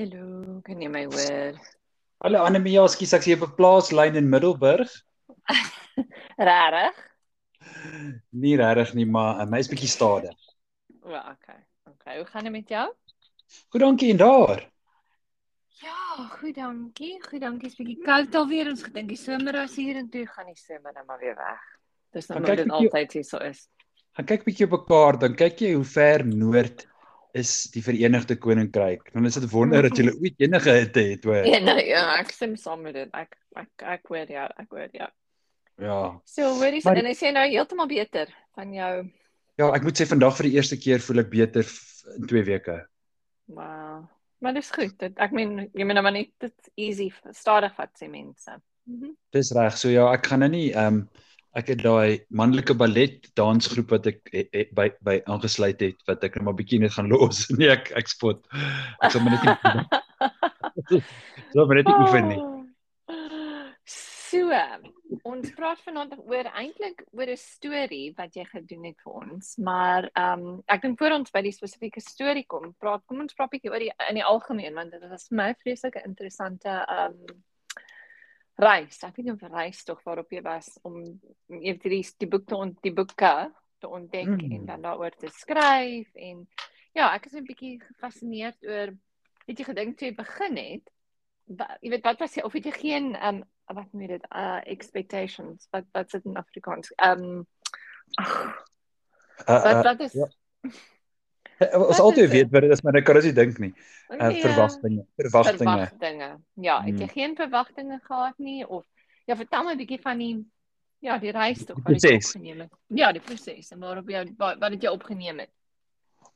Hallo, kan jy my hoor? Hallo Annelie, ja, skus ek jy op 'n plaaslyn in Middelburg. Rarig? Nie regtig nie, maar uh, my is bietjie stadig. O, okay. Okay, hoe gaan dit met jou? Goed, dankie en daar. Ja, goed, dankie. Goed, dankie. Is bietjie koud alweer. Ons gedink die somer was hier en toe gaan die somer nou maar weer weg. Dis nou Maar kyk dit altyd hier so is. Gaan kyk bietjie op 'n kaart, dan kyk jy hoe ver noord is die Verenigde Koninkryk. Dan is dit wonder dat jy ooit enige hitte het, hoor. Ja, nou ja, ek stem saam met dit. Ek ek ek hoor jou, ek hoor jou. Ja. So, hoorie, Maar- en is jy nou heeltemal beter van jou Ja, ek moet sê vandag vir die eerste keer voel ek beter in 2 weke. wow. Maar dis goed. Dit ek meen jy moet nou maar net dit easy stadig vat sê mense. Mhm. Dis reg. So ja, ek gaan nou nie ehm um, ek het daai manlike ballet dansgroep wat ek he, he, by by aangesluit het wat ek net maar bietjie net gaan los. Nee, ek ek spot. Ek sal maar net nie so maar net oefen nie. So, ons praat vanaand oor eintlik oor 'n storie wat jy gedoen het vir ons, maar ehm um, ek dink voor ons by die spesifieke storie kom, praat kom ons praat bietjie oor die in die algemeen want dit was vir my 'n vreeslike interessante ehm um, reis. Ek weet nie of 'n reis tog waarop jy was om eintlik die, die boek te ont, die boeke te ontdek Mm. en dan daaroor te skryf en ja, ek is 'n bietjie gefassineerd oor het jy gedink toe jy begin het wa- jy weet wat was jy of het jy geen um wat noem jy dit uh expectations wat wat sit in Afrikaans um ag, Uh, wat uh, wat is ja. Ons altyd weet wat dit is, maar ek kan dit nie dink nie. Uh, Nee, verwagtinge, verwagtinge. verwagtinge ja het jy Mm. geen verwagtinge gehad nie of ja vertel my 'n bietjie van die ja die reis tog wat jy opgeneem het ja die proses en waarop jy wat, wat het jy opgeneem het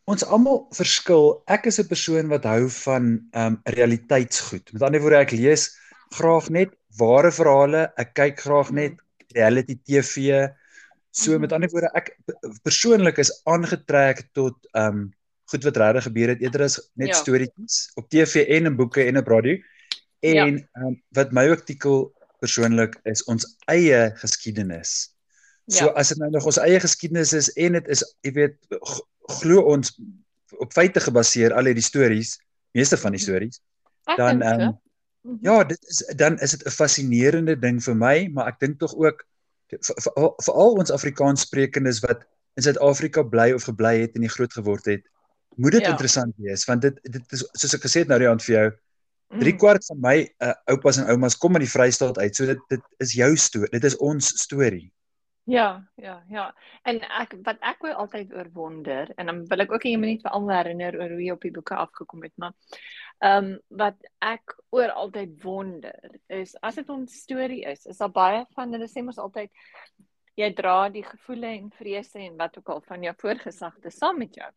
Ons almal verskil. Ek is 'n persoon wat hou van ehm um, realiteitsgoed. Met ander woorde, ek lees graag net ware verhale. Ek kyk graag net reality TV. So Mhm. met ander woorde, ek persoonlik is aangetrek tot ehm um, goed wat regtig gebeur het eerder as net Ja. storieetjies op TV en in boeke en op radio. Ja. En ehm um, wat my ook tikkel persoonlik is ons eie geskiedenis. So Ja. as dit nou nog ons eie geskiedenis is en dit is, jy weet, glo ons op feite gebaseer al hierdie stories, meeste van die Mhm. stories. Dan, ehm, Mhm. Ja, dit is dan is dit 'n fascinerende ding vir my, maar ek dink tog ook veral ons Afrikaans sprekendes wat in Suid-Afrika bly of gebly het en groot geword het, moet dit Ja. interessant wees want dit dit is soos ek gesê het nou aand vir jou, 3 Mm. kwart van my uh, oupas en oumas kom uit die Vrystaat uit. So dit dit is jou storie. Dit is ons storie. Ja, ja, ja. En ek wat ek wou altyd oor wonder en dan wil ek ook 'n minuut vir almal herinner oor hoe jy op die boeke afgekom het, maar ehm um, wat ek oor altyd wonder is as dit ons storie is, is daar baie van hulle sê mos altyd jy dra die gevoele en vrese en wat ook al van jou voorgesagte saam met jou.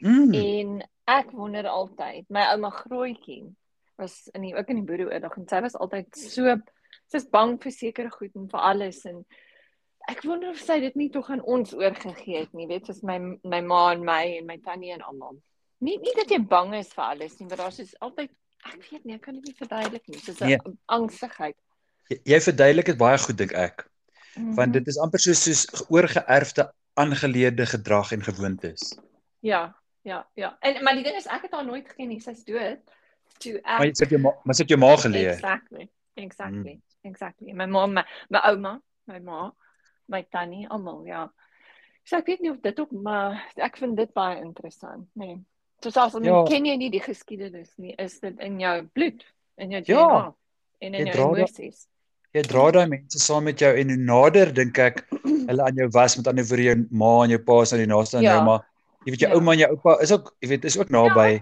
Mm. En ek wonder altyd, my ouma Grootjie was in die ook in die boereoorlog en sy was altyd so sy's bang vir sekere goed en vir alles en ek wonder of sy dit nie tog aan ons oorgegee het nie, weet soos my my ma en my en my tannie en almal. Nie nie dat jy bang is vir alles nie, maar daar's is altyd ek weet nie, ek kan dit nie verduidelik nie, soos 'n Nee. angstigheid. Jy, jy verduidelik dit baie goed dink ek. Mhm. Want dit is amper soos soos oorgeerfde aangeleerde gedrag en gewoontes. ja, ja, ja. En maar die ding is ek het haar nooit geken nie, sy's dood. Toe ek Maar sit jou ma, maar sit jou ma geleer. Exactly. Exactly. Mm. Exactly. My ma, my, my ouma, my ma, my tannie, almal, ja. So ek weet nie of dit ook maar ek vind dit baie interessant, nee. So selfs al Ja. ja. ken jy nie die geskiedenis nie, is dit in jou bloed, in jou Ja. DNA en in Jy jou emosies. Jy dra daai mense saam met jou en hoe nader dink ek hulle aan jou was met ander woorde jou ma en jou pa is nou die naaste aan Ja. jou maar jy weet jou Ja. ouma en jou oupa is ook jy weet is ook naby.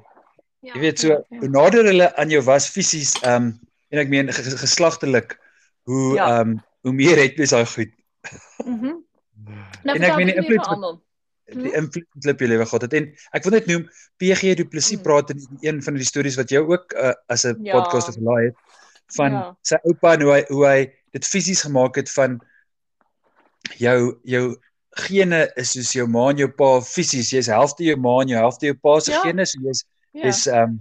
Ja. Jy weet so ja, hoe ja. nader hulle aan jou was fisies ehm um, en ek meen ge- ge- geslagtelik hoe Ja. ehm um, hoe meer het mens daai goed. Mhm. En ek meen die invloed almal. die invloed wat op jou lewe gehad het en ek wil net noem PG Du Plessis Mm. praat in een van die stories wat jy ook uh, as 'n Ja. podcast verlaai het van Ja. sy oupa en hoe hy hoe hy dit fisies gemaak het van jou jou gene is soos jou ma en jou pa fisies jy's helfte jou ma en jou helfte jou pa se Ja. gene so jy's Ja. jy's ehm um,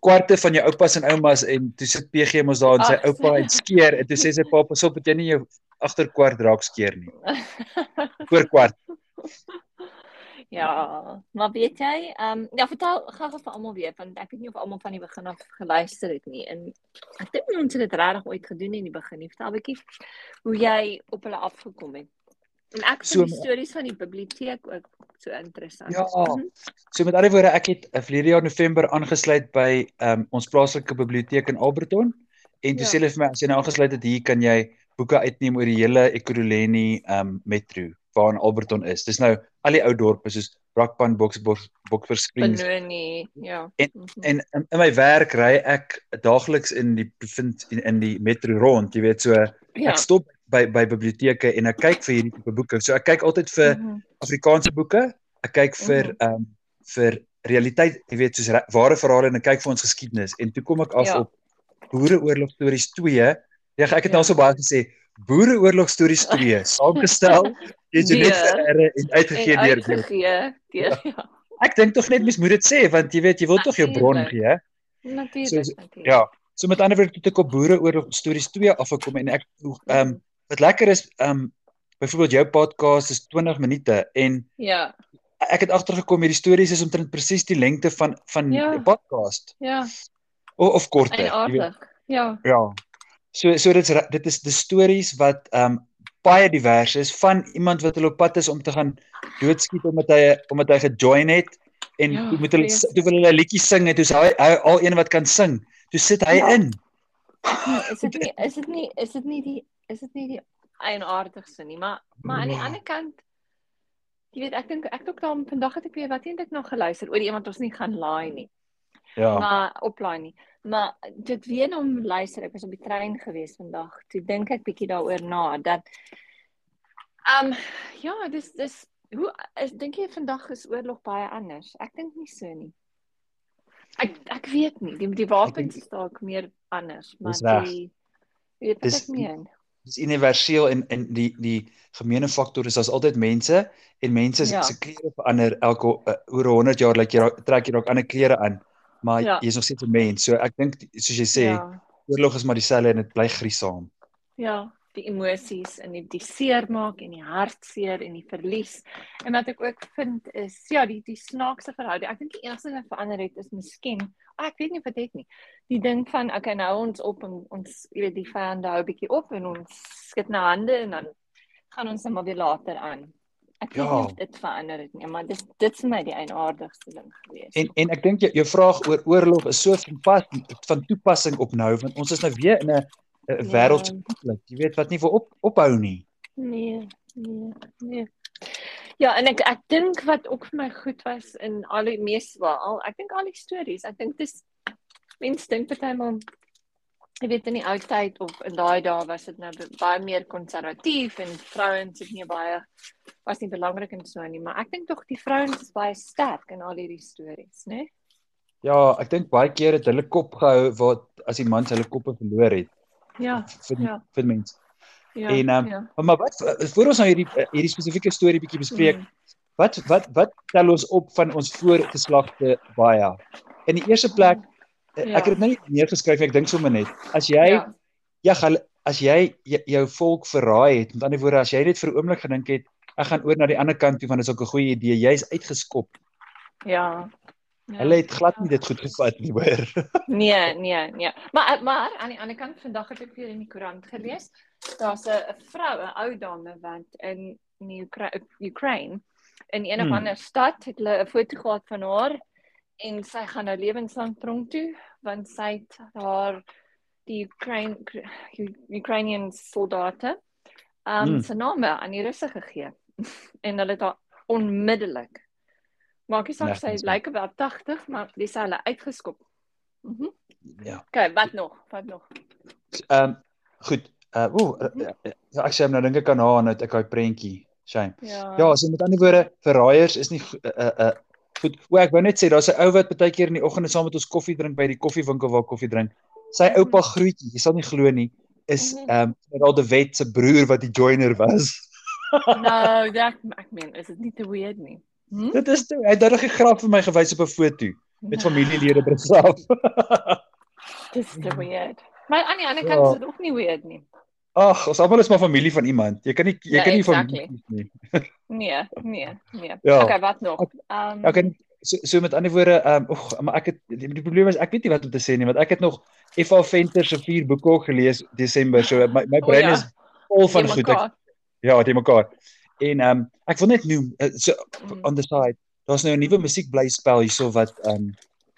kwarte van jou oupas en oumas en toe sit PG mos daar en sy Ag, oupa het skeer en toe sê sy pa pas op dat jy nie jou agterkwart raak skeer nie voor kwart Ja, maar weet jy, ehm um, ja, vertel gou vir almal weer want ek weet nie of almal van die begin af geluister het nie en ek dink ons het dit regtig ooit gedoen in die begin nie. Vertel 'n bietjie hoe jy op hulle afgekom het. En ek So- vind die stories van die biblioteek ook so interessant. Ja. Mhm. So met ander woorde, ek het uh, verlede jaar November aangesluit by um, ons plaaslike biblioteek in Alberton en toe Ja. sê hulle vir my as jy nou aangesluit het, hier kan jy boeke uitneem oor die hele Ekurhuleni um metro waar in Alberton is. Dis nou al die ou dorpe soos Brakpan, Boksburg, Boksburg Springs Benoni, ja. En- Mhm. En in, in my werk ry ek daagliks in die provinsie in, in die metro rond, jy weet so ja. ek stop by by biblioteke en ek kyk vir hierdie tipe boeke. So ek kyk altyd vir Mhm. Afrikaanse boeke. Ek kyk vir ehm um, vir realiteit, jy weet soos re- ware verhale en ek kyk vir ons geskiedenis en toe kom ek af Ja. op Boereoorlog stories 2. Ja, ek het Ja. nou so baie gesê Boereoorlog stories 2 saamgestel deur Jeanette Deur- Ferreira en uitgegee deur uitgegee deur ja. Ek dink tog net mens moet dit sê want jy weet jy wil tog jou bron gee. Natuurlik, So- natuurlik. Ja. So met ander woorde toe ek op Boereoorlog stories 2 afgekom en ek ehm um, wat lekker is ehm um, byvoorbeeld jou podcast is 20 minute en Ja, ek het agtergekom hierdie stories is omtrent presies die lengte van van Ja. 'n podcast ja, of, of korter. en jy weet. aardig. Ja. Ja. So so dit's re- dit is die stories wat ehm um, baie divers is van iemand wat hulle op pad is om te gaan doodskiet omdat hy omdat hy gejoin het en Ja, toe moet hulle toe wil hulle 'n liedjie sing en toe sê hy hy al een wat kan sing. Toe sit hy Ja. in. Is dit nie is dit nie is dit nie die is dit nie die eienaardigste nie, maar maar aan die Ja. ander kant jy weet ek dink ek ook dan vandag het ek weer wat het ek nog geluister oor iemand ons nie gaan laai nie. Ja. Maar oplaai nie. Maar dit weer om luister, ek was op die trein gewees vandag. Toe dink ek bietjie daaroor na dat ehm um, ja, dis dis hoe is dink jy vandag is oorlog baie anders? Ek dink nie so nie. Ek ek weet nie, die die wapens is dalk meer anders, maar Dis reg. die weet wat Dis- ek meen. Dis universeel en en die die gemeene faktor is daar's altyd mense en mense Ja. se klere verander elke uh, oor 100 jaar lyk jy raak- trek jy dalk ander klere aan, maar Ja. jy's nog steeds 'n mens. So ek dink soos jy sê, ja. oorlog is maar dieselfde en dit bly griesaam. Ja, die emosies en die, die seermaak en die hartseer en die verlies. En wat ek ook vind is ja, die die snaakse verhouding. Ek dink die enigste wat verander het is miskien, oh, ek weet nie of dit het nie. Die ding van okay, nou ons op en ons jy weet die vyande hou bietjie op en ons skud na hande en dan gaan ons net maar weer later aan. Ek weet Ja. of dit verander het nie, maar dis dit vir my die eienaardigste ding gewees. En en ek dink jou, jou vraag oor oorlog is so van pas van toepassing op nou want ons is nou weer in 'n 'n Ja. wêreldkonflik, jy weet wat nie wil op ophou nie. Nee, nee, nee. Ja, en ek ek dink wat ook vir my goed was in al die mees wel, al ek dink al die stories, ek dink dis mense dink partymal jy weet in die ou tyd of in daai dae was dit nou baie meer konservatief en vrouens het nie baie was nie belangrik en so nie, maar ek dink tog die vrouens is baie sterk in al hierdie stories, né? Ja, ek dink baie keer het hulle kop gehou wat as die mans hulle koppe verloor het Ja, vir die, Ja. vir mense. ja. En, ehm, ja. Maar wat voor ons nou hierdie hierdie spesifieke storie bietjie bespreek, Mm. wat wat wat tel ons op van ons voorgeslagte baie? In die eerste plek, ja. Ja. ek het dit nou nie neergeskryf nie, ek dink sommer net. As jy ja, Ja, ja as jy jou volk verraai het, met ander woorde, as jy net vir 'n oomblik gedink het, ek gaan oor na die ander kant toe want dit is ook 'n goeie idee, jy's uitgeskop. ja. Ja. Hulle het glad nie dit goed gevat nie, hoor. Nee, nee, nee. Maar maar aan die ander kant vandag het ek weer in die koerant gelees. Daar's 'n vrou, 'n ou dame wat in in die Ukra Ukraine in een of Hmm. ander stad het hulle 'n foto gehad van haar en sy gaan nou lewenslank tronk toe want sy het haar die Ukraine Ukrainian soldate um Hmm. se name aan die Russe gegee. en hulle het haar onmiddellik Maak nie saak sy lyk about 80, maar dis hulle uitgeskop. Mhm. Ja. Okay, wat nog? Wat nog? Ehm um, goed. Uh ooh, uh, uh, ja, ek sê nou dink ek aan haar uit ek daai prentjie. Shame. Ja. Ja, so met ander woorde, verraaiers is nie go- uh uh goed. O, ek wou net sê daar's 'n ou wat baie keer in die oggende saam met ons koffie drink by die koffiewinkel waar ek koffie drink. Sy Mhm. oupa Groetjie, jy sal nie glo nie, is Mhm. ehm um, Gerald de Wet se broer wat die joiner was. Nou, dat ek meen, is dit nie te weird nie? Hm? Dit is toe, hy het daardie grap vir my gewys op 'n foto met familielede begraaf. Dis te weird. Maar aan die ander Ja. kant is dit ook nie weird nie. Ag, ons almal is maar familie van iemand. Jy kan nie jy Ja, kan nie exactly. familie nie. Nee, nee, nee. Ja. Okay, wat nog? Ehm Ek kan so, so met ander woorde, ehm um, oeg, maar ek het die, die probleem is ek weet nie wat om te sê nie, want ek het nog F.A. Venter se vier boeke gelees Desember. So my my brein ja. is vol van die goed. Ek, mekaar. ja, dit mekaar. En ehm um, ek wil net noem uh, so Mm. on the side, daar's nou 'n nuwe musiekblyspel hierso wat ehm um,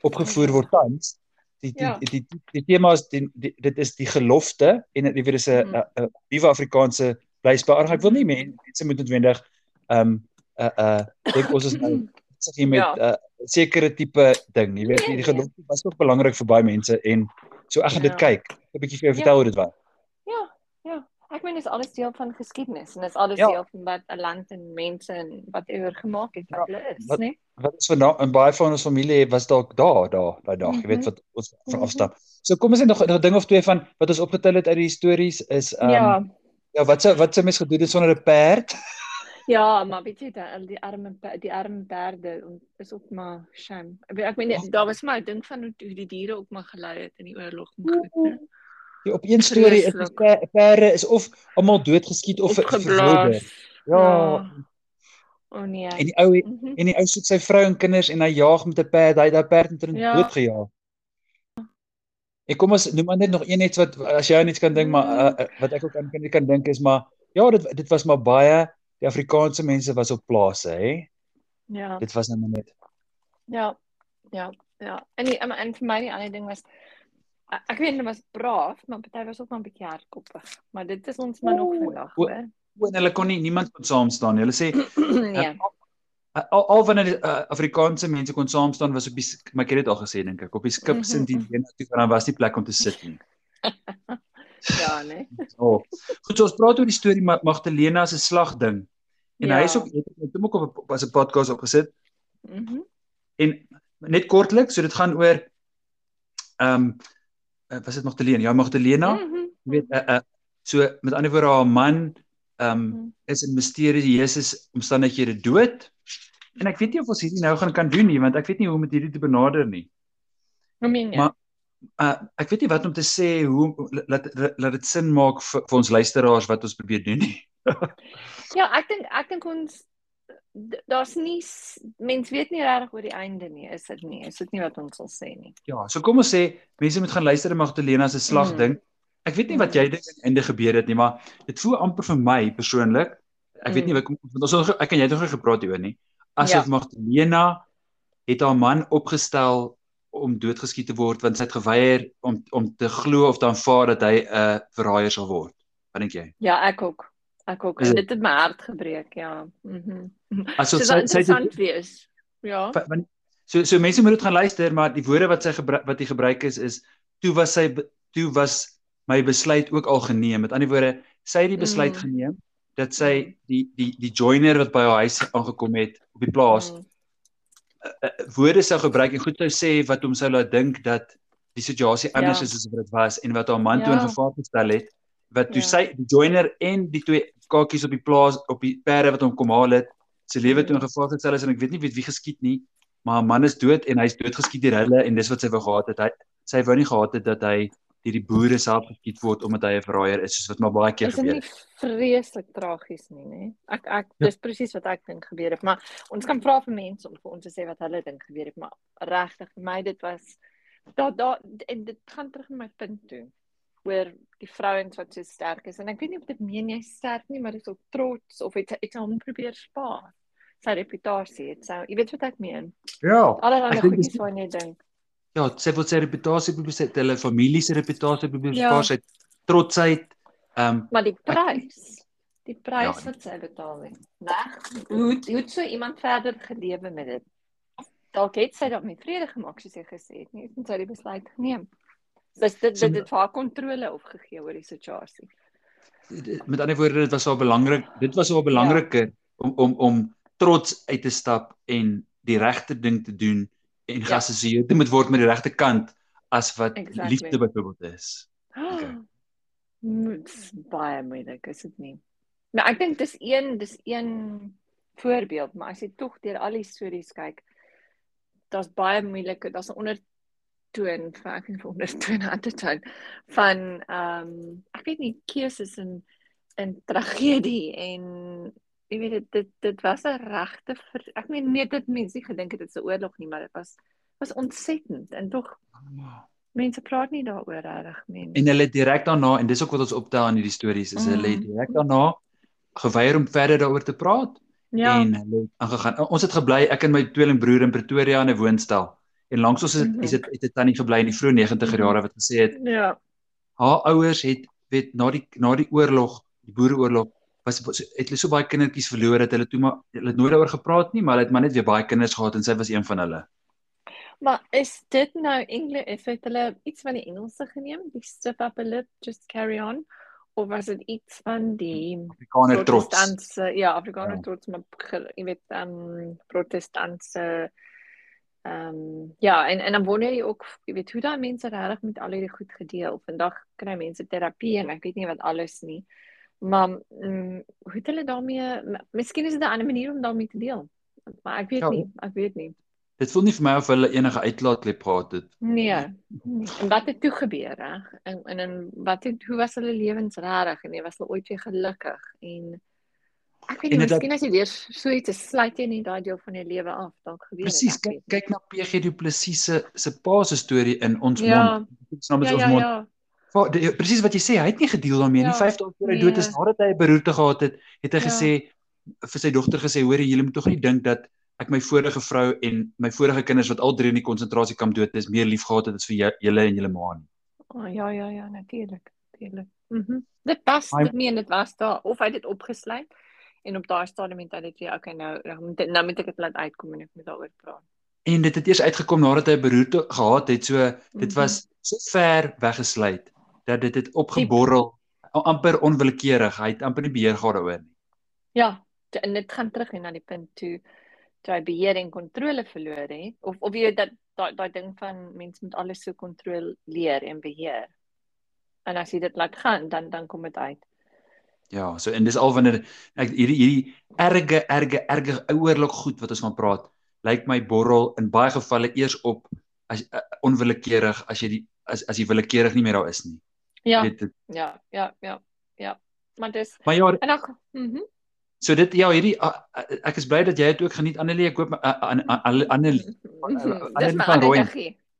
opgevoer word tans. Die die, Ja. die die die die tema is die, die dit is die gelofte en dit weer is 'n Mhm. 'n nuwe Afrikaanse blyspel. Ek wil nie men- mense moet noodwendig ehm um, uh uh dink ons is nou sê jy met 'n Ja. uh, sekere tipe ding, jy weet, Nee, die nee. gelofte was ook belangrik vir baie mense en so ek gaan dit Ja. kyk. 'n bietjie vir jou Ja. vertel hoe dit was. Ja, ja. Ek meen dis alles deel van geskiedenis en dis alles Ja. deel van wat 'n land en mense en wat ewer gemaak het wat Ja, hulle is, wat- né? wat ons vanaand in baie van ons familie was dalk daar daar daai dag, jy weet Mhm. wat ons van Mhm. afstam. So kom ons net nog 'n ding of twee van wat ons opgetel het uit die stories is um, Ja. ja, wat sou wat sou mens gedoen het sonder 'n perd? Ja, maar weet jy dat die arme die arme perde is ook maar shame. Ek weet- ek meen nie- daar was maar 'n ding van hoe hoe die diere ook maar gelei het in die oorlog en goed. Die op een storie is die perde is of almal doodgeskiet of ver- verwilder. Opgeblaas. Ja, O oh, nee. en die ou Mhm. en die ou soek sy vrou en kinders en hy jaag met 'n perd, hy het daai perd intussen Ja. doodgejaag. Ek kom ons noem maar net nog een iets wat as jy iets kan dink maar uh, wat ek ook aan kan kan dink is maar ja dit dit was maar baie die Afrikaanse mense was op plase hè. Ja. Dit was nou maar net Ja. Ja. Ja. En die, en en vir my die ander ding was ek ek weet hulle was braaf, maar party was ook maar 'n bietjie hardkoppig. Maar dit is ons maar nog O, vandag, o, hoor. O, en hulle kon nie niemand kon saam staan nie. Hulle sê nee. al, al wanneer die uh, Afrikaanse mense kon saam staan was op die maar ek het dit al gesê dink ek op die skip Mhm, sin die een toe want dan was nie plek om te sit nie. Ja, nee. Oh. Goed, so ons praat oor die storie Ma- Magdalena se slag ding. En ja. hy is ook het het hom ook op as 'n podcast opgesit Mhm. en net kortliks, so dit gaan oor ehm um, uh, was dit Magdalena? Ja, Magdalena. Mhm. Jy weet uh, uh, so met ander woorde haar man ehm um, is in misterieuse omstandighede dood. En ek weet nie of ons hierdie nou gaan kan doen nie, want ek weet nie hoe om met hierdie te benader nie. Hoe meen jy? Maar- Uh ek weet nie wat om te sê hoe laat laat dit sin maak vir, vir ons luisteraars wat ons probeer doen nie. Ja, ek dink ek dink ons daar's nie mens weet nie regtig oor die einde nie, is dit nie? Is dit nie wat ons sal sê nie? Ja, so kom ons sê mense moet gaan luister na Magdalena se slag Mm. ding. Ek weet nie wat Mm. jy dink aan die einde gebeur het nie, maar dit voel amper vir my persoonlik. Ek weet Mm. nie wat want ons ek en jy het nog gepraat hieroor nie. Asof Ja. Magdalena het haar man opgestel om doodgeskiet te word want sy het geweier om om te glo of te aanvaar dat hy 'n uh, verraaier sal word. Wat dink jy? Ja, ek ook. Ek ook. Dit- het my hart gebreek, ja. Mhm. Asof Dit sy sal sy het interessant wees. Ja. Wa- want so so mense moet dit gaan luister maar die woorde wat sy gebruik wat hy gebruik is is toe was sy toe was my besluit ook al geneem met ander woorde sy het die besluit Mm. geneem dat sy die die die joiner wat by haar huis aangekom het op die plaas Mm. uh, woorde sou gebruik en goed sou sê wat hom sou laat dink dat die situasie anders Ja. is as wat dit was en wat haar man toe in Ja. gevaar gestel het wat toe Ja. sy die joiner en die twee kakies op die plaas op die perde wat hom kom haal het sy lewe toe in gevaar gestel is en ek weet nie wie wie geskiet nie maar 'n man is dood en hy's doodgeskiet deur hulle en dis wat sy wou gehad het hy sy wou nie gehad het dat hy deur die boere self geskiet word omdat hy 'n verraaier is soos wat maar baie keer Is dit gebeur nie het. vreeslik tragies nie, nê? Ek ek Ja. dis presies wat ek dink gebeur het, maar ons kan vra vir mense om vir ons te sê wat hulle dink gebeur het, maar regtig vir my dit was daar daar en dit gaan terug na my punt toe oor die vrouens wat so sterk is en ek weet nie of dit meen jy is sterk nie, maar dit is ook trots of het het hom probeer spaar. Sy reputasie, dit sou jy weet wat ek meen. Ja. Allerlei Ek goedjies waarna jy dink. Ja, sy wil sy reputasie probeer sy het hulle familie se reputasie probeer Ja. spaar, sy het trotsheid. Ehm um, Maar die prys, die prys Ja. wat sy betaal het. Weg. Hoe hoe het so iemand verder gelewe met dit? Dalk het sy dalk nie vrede gemaak soos jy gesê het nie, en sy het die besluit geneem. Dis dit dit het vir haar kontrole opgegee oor die situasie. met ander woorde dit was so belangrik. Dit was so belangriker om om om trots uit te stap en die regte ding te doen en Ja. geassosieer te moet word met die regte kant as wat Exactly. liefde byvoorbeeld is. Okay. Dit's baie moeilik, is dit nie? Nou ek dink dis een dis een voorbeeld, maar as jy tog deur al die stories kyk, daar's baie moeilike, daar's 'n onder ondertoon, vaak in ondertoon ondertoon van ehm um, ek weet nie keuses in in tragedie en jy weet dit dit, dit was 'n regte ek meen nee dit mense gedink het dit is 'n oorlog nie, maar dit was was ontsettend en tog mense praat nie daaroor regtig mense. En hulle direk daarna en dis ook wat ons optel in hierdie stories is mm. hulle direk daarna geweier om verder daaroor te praat. Ja. En hulle aangegaan. Ons het gebly ek en my tweelingbroer in Pretoria in 'n woonstel. En langs ons is, -hmm. is dit het 'n tannie gebly in die vroeë 90er jare wat gesê het ja. Haar ouers het weet na die na die oorlog, die Boereoorlog, was, het hulle so baie kindertjies verloor dat hulle toe maar hulle het nooit daaroor gepraat nie, maar hulle het maar net weer baie kinders gehad en sy was een van hulle. Maar is dit nou Engels? Is dit hulle iets van die Engelse geneem? Die stuff up a lip just carry on of was dit iets van die Afrikaner trots? Ja, Afrikaner ja. trots maar jy weet ehm um, protestantse Ehm um, ja, en en dan wonder jy ook, jy weet hoe daai mense regtig met al hierdie goed gedeel. Vandag kry mense terapie en ek weet nie wat alles nie. Maar mm, hoe het hulle daarmee Miskien is dit 'n ander manier om daarmee te deel. Maar ek weet ja, nie, ek weet nie. Dit voel nie vir my of hulle enige uitlaatklep gehad het. Nee. En wat het toe gebeur, reg? En en en wat het hoe was hulle lewens regtig en was hulle ooit weer gelukkig en Ek weet nie, miskien as jy weer so iets sluit jy nie daai deel van jou lewe af dalk gebeur het. Presies, kyk, kyk na PG Du Plessis se se pa se storie in ons ja. mond. Ons naam is ja, ons ja, mond. Ja. Presies wat jy sê, hy het nie gedeel daarmee ja, nie. 5 dae voor hy nee. dood is, nadat hy 'n beroerte gehad het, het hy ja. gesê vir sy dogter gesê, hoor jy, jy moet tog nie dink dat ek my vorige vrou en my vorige kinders wat al drie in die konsentrasiekamp dood is, meer lief gehad het as vir julle en julle ma nie. Oh, ja ja ja, natuurlik, natuurlik. Mhm. Mm dit pas dit nie en dit was daar of hy dit opgesluit en op daai stadium het hy dit okay nou nou moet, nou moet ek dit laat uitkom en ek moet daaroor praat. En dit het eers uitgekom nadat hy beroerte gehad het, so dit mhm. was so ver weggesluit dat dit het opgeborrel amper onwillekeurig. Hy het amper nie beheer gehad daaroor nie. Ja, en dit gaan terug na die punt toe toe hy beheer en kontrole verloor het of of jy dat daai daai ding van mense moet alles so kontroleer en beheer. En as jy dit laat gaan, dan dan kom dit uit. Ja, so en dis al wanneer ek hierdie hierdie erge erge erge ouerlik goed wat ons van praat, lyk my borrel in baie gevalle eers op as uh, onwillekeurig as jy die as as jy willekeurig nie meer daar is nie. Ja. Dit, ja, ja, ja, ja. Maar dis Maar ja, en mhm. Mm so dit ja, hierdie uh, ek is bly dat jy dit ook geniet Annelie. Ek hoop Annelie Annelie van Rooi.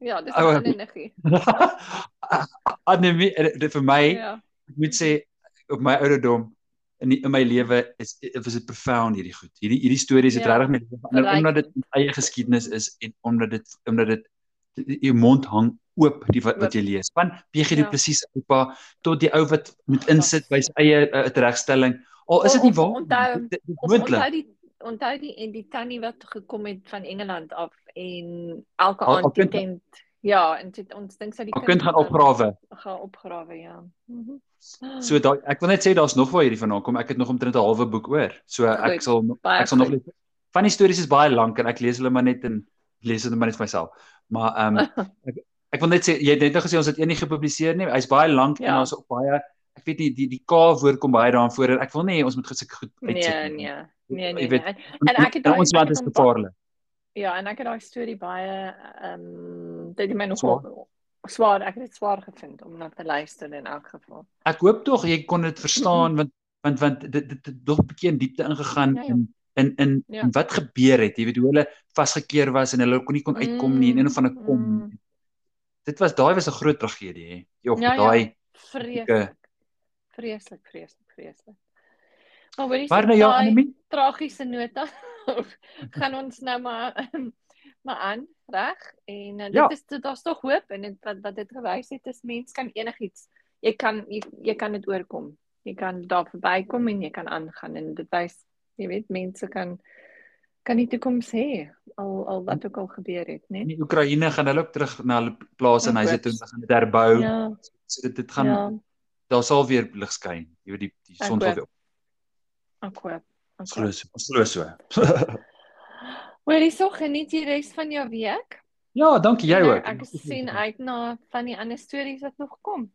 Ja, dis 'n energie. Annelie vir my ja. ek moet sê op my ouderdom in die, in my lewe is was dit profound hierdie goed. Hierdie hierdie stories het ja, regtig met verander omdat dit eie geskiedenis is en omdat dit omdat dit jou mond hang oop die wat, wat jy lees. Van PG die ja. presies oupa tot die ou wat moet insit by sy eie uh, regstelling. Al is dit nie waar onthou onthou die onthou die en die tannie wat gekom het van Engeland af en elke aand tent Ja, en dit ons dink sy die kind, kind gaan opgrawe. Gaan opgrawe, ja. Mm -hmm. So daai ek wil net sê daar's nog waar hierdie vandaan kom. Ek het nog omtrent 'n halwe boek oor. So ek goed, sal ek sal nog lees. Van die stories is baie lank en ek lees hulle maar net en lees dit maar net vir myself. Maar ehm um, ek, ek wil net sê jy het net nou gesê ons het een nie gepubliseer nie. Hy's baie lank ja. en ons ook baie ek weet nie die die K woord kom baie daarin voor en ek wil nie ons moet gesê goed uitsit nee. Nee, nee, nee. Weet, nee. En ek het ons land is gevaarlik. Ja, en ek het daai storie baie ehm um, dit het my nog swaar, ek het dit swaar gevind om na te luister in elk geval. Ek hoop tog jy kon dit verstaan want want want dit dit het nog 'n bietjie in diepte ingegaan ja, ja. in in in, ja. in wat gebeur het, jy weet hoe hulle vasgekeer was en hulle kon nie kon uitkom nie en een van 'n kom. Mm. Dit was daai was 'n groot tragedie hè. Jog, ja, daai ja. vreeslik. Vreeslik, vreeslik, vreeslik. Maar wat is die ja, tragiese nota? gaan ons nou maar maar aan, reg? En uh, dit ja. is daar's tog hoop en dit wat wat dit gewys het is mens kan enigiets jy kan jy, jy kan dit oorkom. Jy kan daar verbykom en jy kan aangaan en dit wys jy weet mense kan kan nie toekoms hê al al wat ook al gebeur het, né? Nee? In Oekraïne gaan hulle ook terug na hulle plase en huise toe gaan dit herbou. Ja. So dit dit gaan ja. daar sal weer lig skyn. Jy weet die die son sal weer. Ek hoop. Ons glo so. Ons glo so. Wel, sou geniet die res van jou week. Ja, dankie jy ook. Ek sien uit na van die ander stories wat nog kom.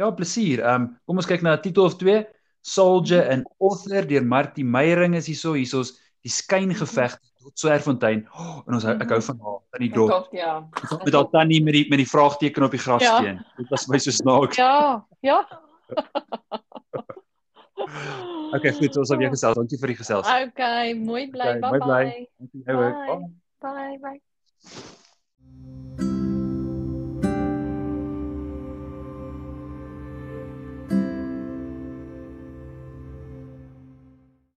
Ja, plesier. Ehm um, kom ons kyk na 'n titel of twee. Soldier and Author deur Martie Meyering is hierso. Hierso's die skyngevegs Swerfontein oh, en ons hou ek hou van haar dorp. ook, ja. Met haar tannie met die met die vraagteken op die grassteen. Dit was my so snaaks. Ja, ja. Okay, goed, ons sal weer gesels. Dankie vir die gesels. Okay, mooi bly. Okay, Bye mooi bly. bye. Dankie jou ook. Bye. Bye bye.